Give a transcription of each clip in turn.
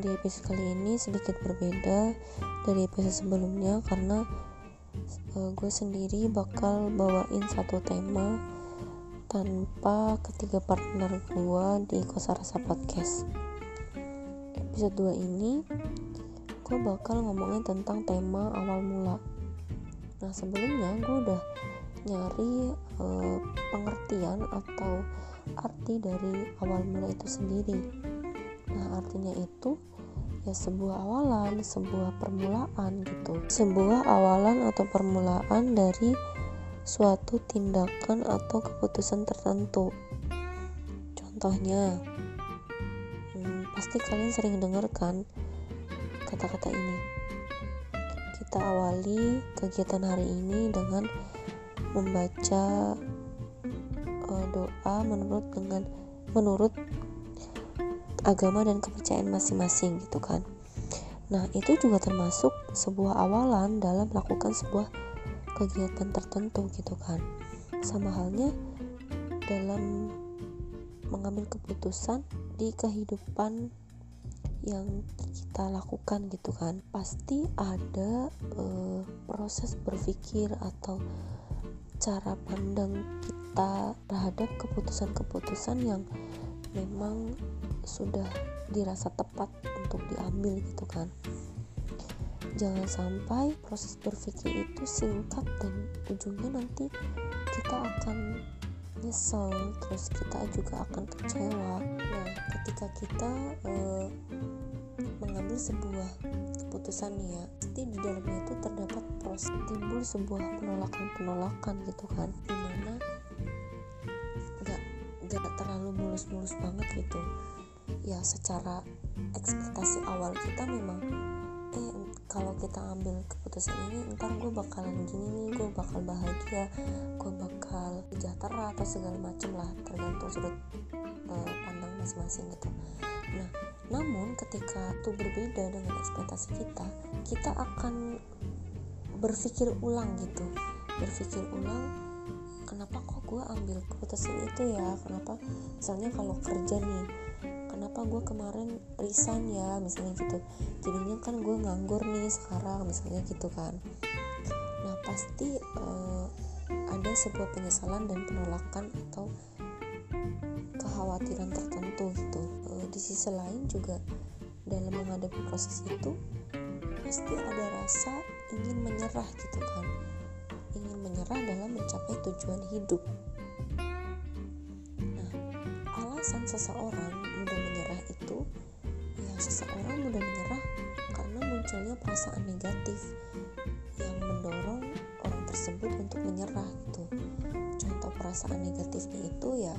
Di episode kali ini sedikit berbeda dari episode sebelumnya karena eh, gue sendiri bakal bawain satu tema tanpa ketiga partner gue di Kosa Rasa Podcast. Episode 2 ini gue bakal ngomongin tentang tema awal mula. Nah sebelumnya gue udah nyari eh, pengertian atau arti dari awal mula itu sendiri. Artinya itu ya sebuah awalan, sebuah permulaan gitu. Sebuah awalan atau permulaan dari suatu tindakan atau keputusan tertentu. Contohnya, hmm, pasti kalian sering dengar kan kata-kata ini. Kita awali kegiatan hari ini dengan membaca eh, doa menurut dengan menurut agama dan kepercayaan masing-masing gitu kan. Nah, itu juga termasuk sebuah awalan dalam melakukan sebuah kegiatan tertentu gitu kan. Sama halnya dalam mengambil keputusan di kehidupan yang kita lakukan gitu kan. Pasti ada eh, proses berpikir atau cara pandang kita terhadap keputusan-keputusan yang memang sudah dirasa tepat untuk diambil gitu kan. Jangan sampai proses berpikir itu singkat dan ujungnya nanti kita akan nyesel terus kita juga akan kecewa. Nah ketika kita eh, mengambil sebuah keputusan ya pasti di dalamnya itu terdapat proses timbul sebuah penolakan-penolakan gitu kan nggak terlalu mulus-mulus banget gitu. Ya secara ekspektasi awal kita memang eh kalau kita ambil keputusan ini ntar gue bakalan gini nih gue bakal bahagia gue bakal sejahtera atau segala macem lah tergantung sudut eh, pandang masing-masing gitu. Nah namun ketika itu berbeda dengan ekspektasi kita kita akan berpikir ulang gitu. Berpikir ulang kenapa kok gue ambil keputusan itu ya? Kenapa? Misalnya kalau kerja nih kenapa gue kemarin resign ya? Misalnya gitu. Jadinya kan gue nganggur nih sekarang misalnya gitu kan. Nah pasti eh, ada sebuah penyesalan dan penolakan atau kekhawatiran tertentu gitu. Eh, di sisi lain juga dalam menghadapi proses itu pasti ada rasa ingin menyerah gitu kan menyerah dalam mencapai tujuan hidup. Nah alasan seseorang mudah menyerah itu ya seseorang mudah menyerah karena munculnya perasaan negatif yang mendorong orang tersebut untuk menyerah gitu. Contoh perasaan negatifnya itu ya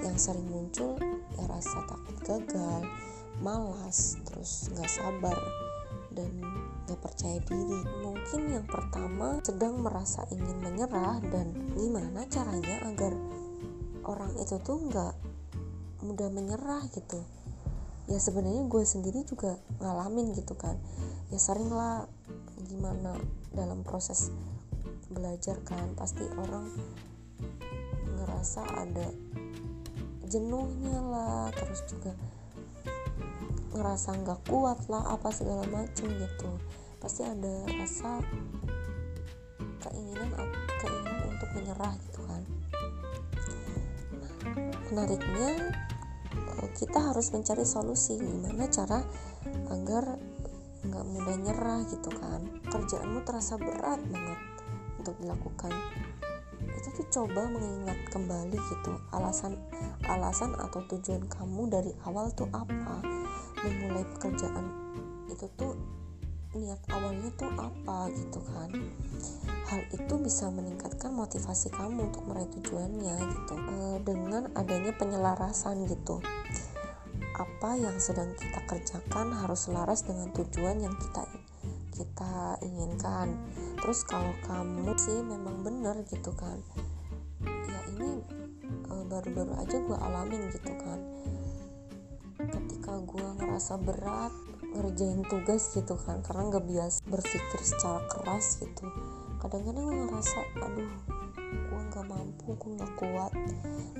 yang sering muncul ya rasa takut gagal malas terus nggak sabar dan nggak percaya diri. Mungkin yang pertama sedang merasa ingin menyerah dan gimana caranya agar orang itu tuh nggak mudah menyerah gitu. Ya sebenarnya gue sendiri juga ngalamin gitu kan. Ya sering lah gimana dalam proses belajar kan pasti orang ngerasa ada jenuhnya lah terus juga ngerasa nggak kuat lah apa segala macem gitu. Pasti ada rasa keinginan keinginan untuk menyerah gitu kan. Nah, menariknya eh, kita harus mencari solusi gimana cara agar nggak mudah nyerah gitu kan. Kerjaanmu terasa berat banget untuk dilakukan. Itu tuh coba mengingat kembali gitu alasan alasan atau tujuan kamu dari awal tuh apa memulai pekerjaan itu tuh niat awalnya tuh apa gitu kan? Hal itu bisa meningkatkan motivasi kamu untuk meraih tujuannya gitu. E, dengan adanya penyelarasan gitu. Apa yang sedang kita kerjakan harus selaras dengan tujuan yang kita kita inginkan. Terus kalau kamu sih memang benar gitu kan ya ini uh, baru-baru aja gue alamin gitu kan. Ketika gue ngerasa berat ngerjain tugas gitu kan karena nggak biasa berpikir secara keras gitu. Kadang-kadang gue ngerasa aduh gue nggak mampu gue nggak kuat.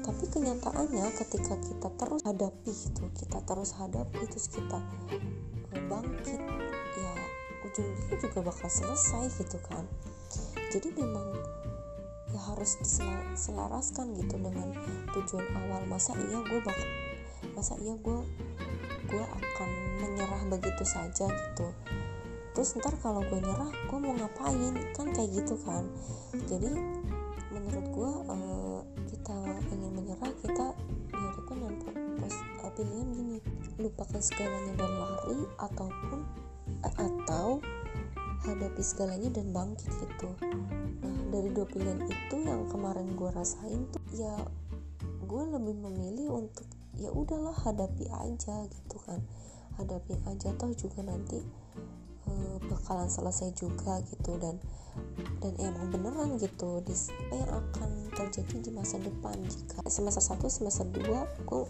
Tapi kenyataannya ketika kita terus hadapi gitu kita terus hadapi terus kita eh, bangkit ya ujung-ujungnya juga bakal selesai gitu kan. Jadi memang ya harus diselaraskan gitu dengan tujuan awal. Masa iya gue bakal masa iya gue gue akan menyerah begitu saja gitu. Terus ntar kalau gue nyerah gue mau ngapain? Kan kayak gitu kan. Jadi menurut gue uh, kita ingin menyerah kita dihadapkan dengan pos, uh, pilihan gini lupakan segalanya dan lari ataupun uh, atau hadapi segalanya dan bangkit gitu. Nah dari dua pilihan itu yang kemarin gue rasain tuh ya gue lebih memilih untuk ya udahlah hadapi aja gitu kan. Hadapi aja toh juga nanti uh, bakalan selesai juga gitu. Dan dan emang beneran gitu di apa yang akan terjadi di masa depan. Jika semester 1 semester 2 gue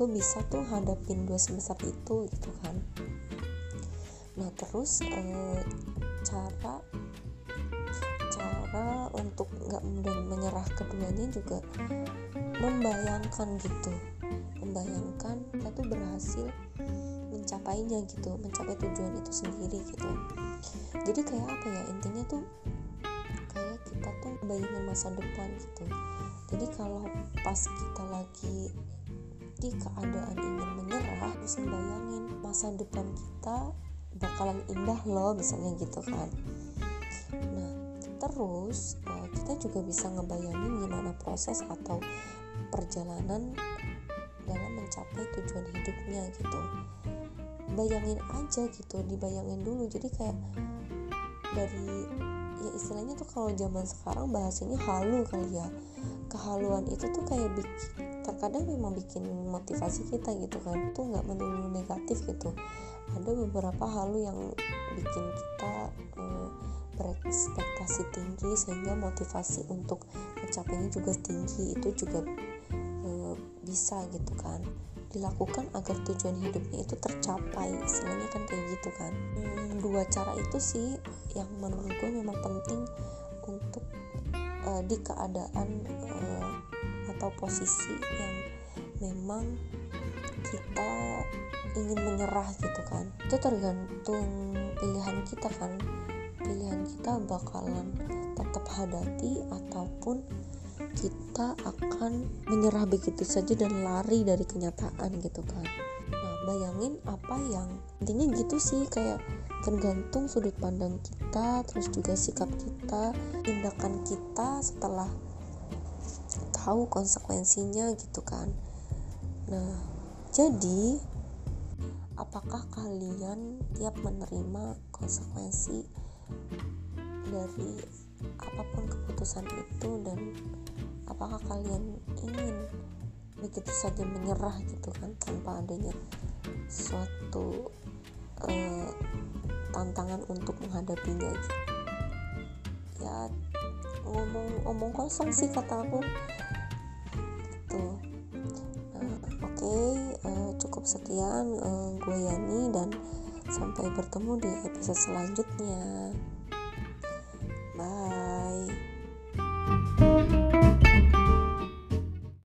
gue bisa tuh hadapin dua semester itu gitu kan. Nah terus uh, cara cara untuk nggak menyerah keduanya juga membayangkan gitu membayangkan kita tuh berhasil mencapainya gitu mencapai tujuan itu sendiri gitu. Jadi kayak apa ya intinya tuh kayak kita tuh bayangin masa depan gitu. Jadi kalau pas kita lagi di keadaan ingin menyerah terus bayangin masa depan kita bakalan indah loh misalnya gitu kan. Nah terus eh, kita juga bisa ngebayangin gimana proses atau perjalanan mencapai tujuan hidupnya gitu. Bayangin aja gitu dibayangin dulu. Jadi kayak dari ya istilahnya tuh kalau zaman sekarang bahasanya halu kali ya. Kehaluan itu tuh kayak bikin terkadang memang bikin motivasi kita gitu kan. Tuh nggak melulu negatif gitu. Ada beberapa halu yang bikin kita um, berekspektasi tinggi sehingga motivasi untuk mencapainya juga tinggi. Itu juga bisa gitu kan. Dilakukan agar tujuan hidupnya itu tercapai istilahnya kan kayak gitu kan. Hmm, dua cara itu sih yang menurut gue memang penting untuk uh, di keadaan uh, atau posisi yang memang kita ingin menyerah gitu kan. Itu tergantung pilihan kita kan. Pilihan kita bakalan tetap hadapi ataupun kita akan menyerah begitu saja dan lari dari kenyataan gitu kan. Nah bayangin apa yang intinya gitu sih kayak tergantung sudut pandang kita terus juga sikap kita tindakan kita setelah tahu konsekuensinya gitu kan. Nah jadi apakah kalian tiap menerima konsekuensi dari apa pun keputusan itu dan apakah kalian ingin begitu saja menyerah gitu kan tanpa adanya suatu uh, tantangan untuk menghadapinya gitu. ya ngomong ngomong kosong sih kata aku. Gitu. Nah, oke okay, uh, eh, cukup sekian uh, gue Yani dan sampai bertemu di episode selanjutnya